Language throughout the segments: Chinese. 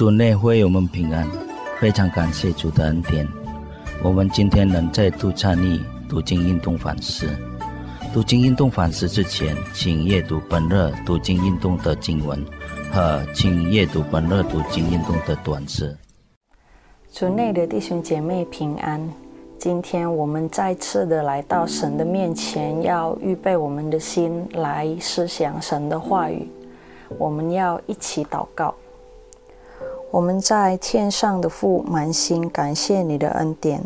主内会我们平安，非常感谢主的恩典。我们今天能再度参与读经运动反思。读经运动反思之前，请阅读本日读经运动的经文和请阅读本日读经运动的短诗。主内的弟兄姐妹平安。今天我们再次的来到神的面前，要预备我们的心来思想神的话语。我们要一起祷告。我们在天上的父，满心感谢你的恩典，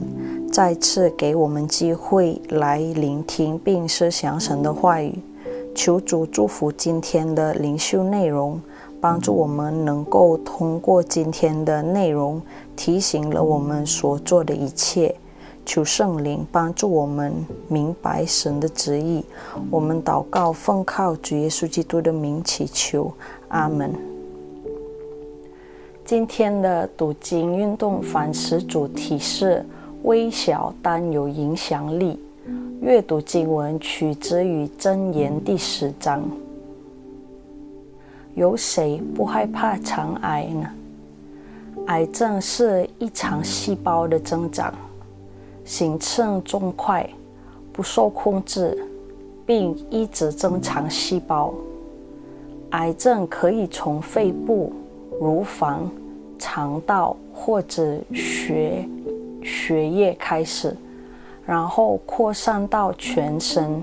再次给我们机会来聆听并思想神的话语。求主祝福今天的灵修内容，帮助我们能够通过今天的内容，提醒了我们所做的一切。求圣灵帮助我们明白神的旨意。我们祷告，奉靠主耶稣基督的名祈求，阿门。今天的读经运动反思主题是微小但有影响力。阅读经文取自于箴言第十章。有谁不害怕肠癌呢？癌症是一场细胞的增长，形成重快，不受控制，并一直增长细胞。癌症可以从肺部。乳房、肠道或者血血液开始，然后扩散到全身。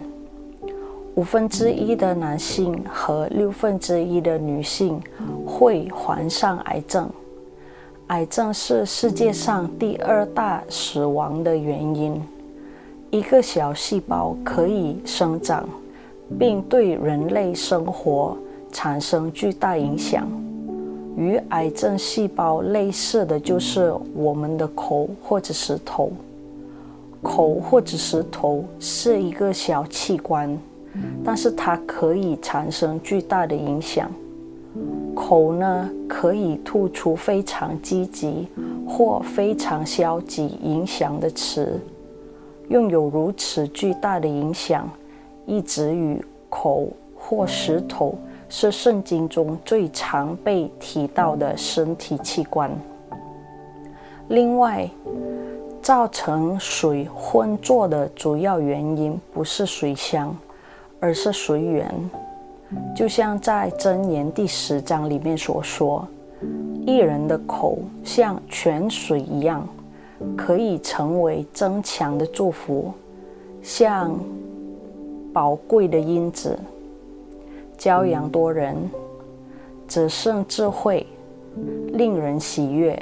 五分之一的男性和六分之一的女性会患上癌症。癌症是世界上第二大死亡的原因。一个小细胞可以生长，并对人类生活产生巨大影响。与癌症细胞类似的就是我们的口或者是头。口或者是头是一个小器官，但是它可以产生巨大的影响。口呢，可以吐出非常积极或非常消极影响的词。拥有如此巨大的影响，一直与口或石头。是圣经中最常被提到的身体器官。另外，造成水浑浊的主要原因不是水箱，而是水源。就像在箴言第十章里面所说：“一人的口像泉水一样，可以成为增强的祝福，像宝贵的因子。”骄阳多人，只剩智慧，令人喜悦；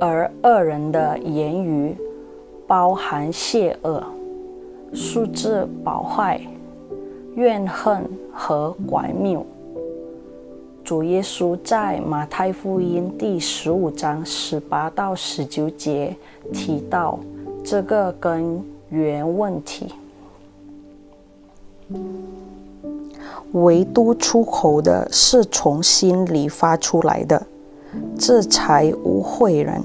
而恶人的言语包含邪恶、素质保坏、怨恨和拐谬。主耶稣在马太福音第十五章十八到十九节提到这个根源问题。唯独出口的是从心里发出来的，这才污秽人。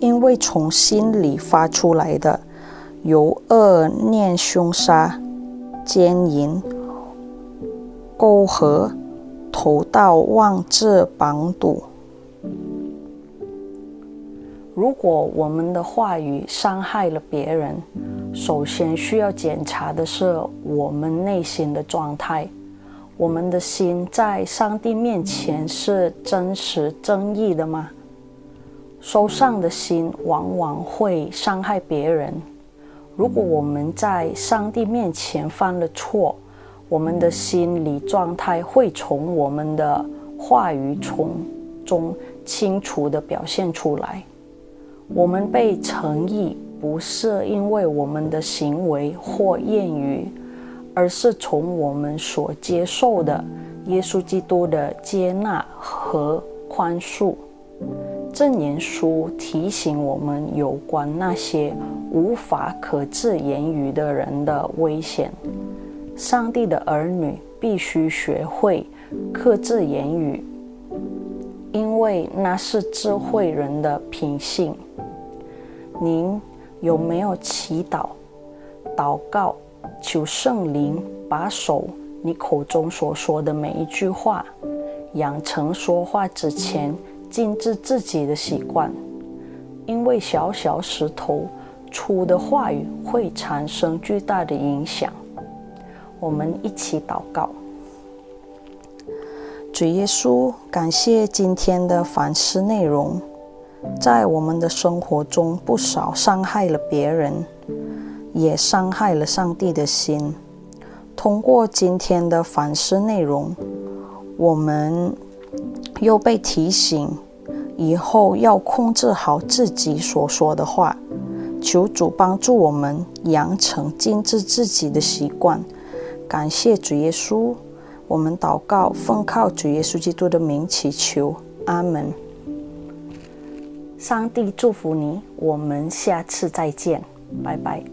因为从心里发出来的，有恶念、凶杀、奸淫、勾合、头道、妄自绑堵。如果我们的话语伤害了别人，首先需要检查的是我们内心的状态。我们的心在上帝面前是真实正义的吗？受伤的心往往会伤害别人。如果我们在上帝面前犯了错，我们的心理状态会从我们的话语从中清楚地表现出来。我们被诚意，不是因为我们的行为或言语。而是从我们所接受的耶稣基督的接纳和宽恕。正言书提醒我们有关那些无法克制言语的人的危险。上帝的儿女必须学会克制言语，因为那是智慧人的品性。您有没有祈祷、祷告？求圣灵把守你口中所说的每一句话，养成说话之前禁止自己的习惯，因为小小石头出的话语会产生巨大的影响。我们一起祷告。主耶稣，感谢今天的反思内容，在我们的生活中不少伤害了别人，也伤害了上帝的心。通过今天的反思内容，我们又被提醒，以后要控制好自己所说的话。求主帮助我们养成禁止自己的习惯。感谢主耶稣。我们祷告，奉靠主耶稣基督的名祈求，阿门。上帝祝福你，我们下次再见，拜拜。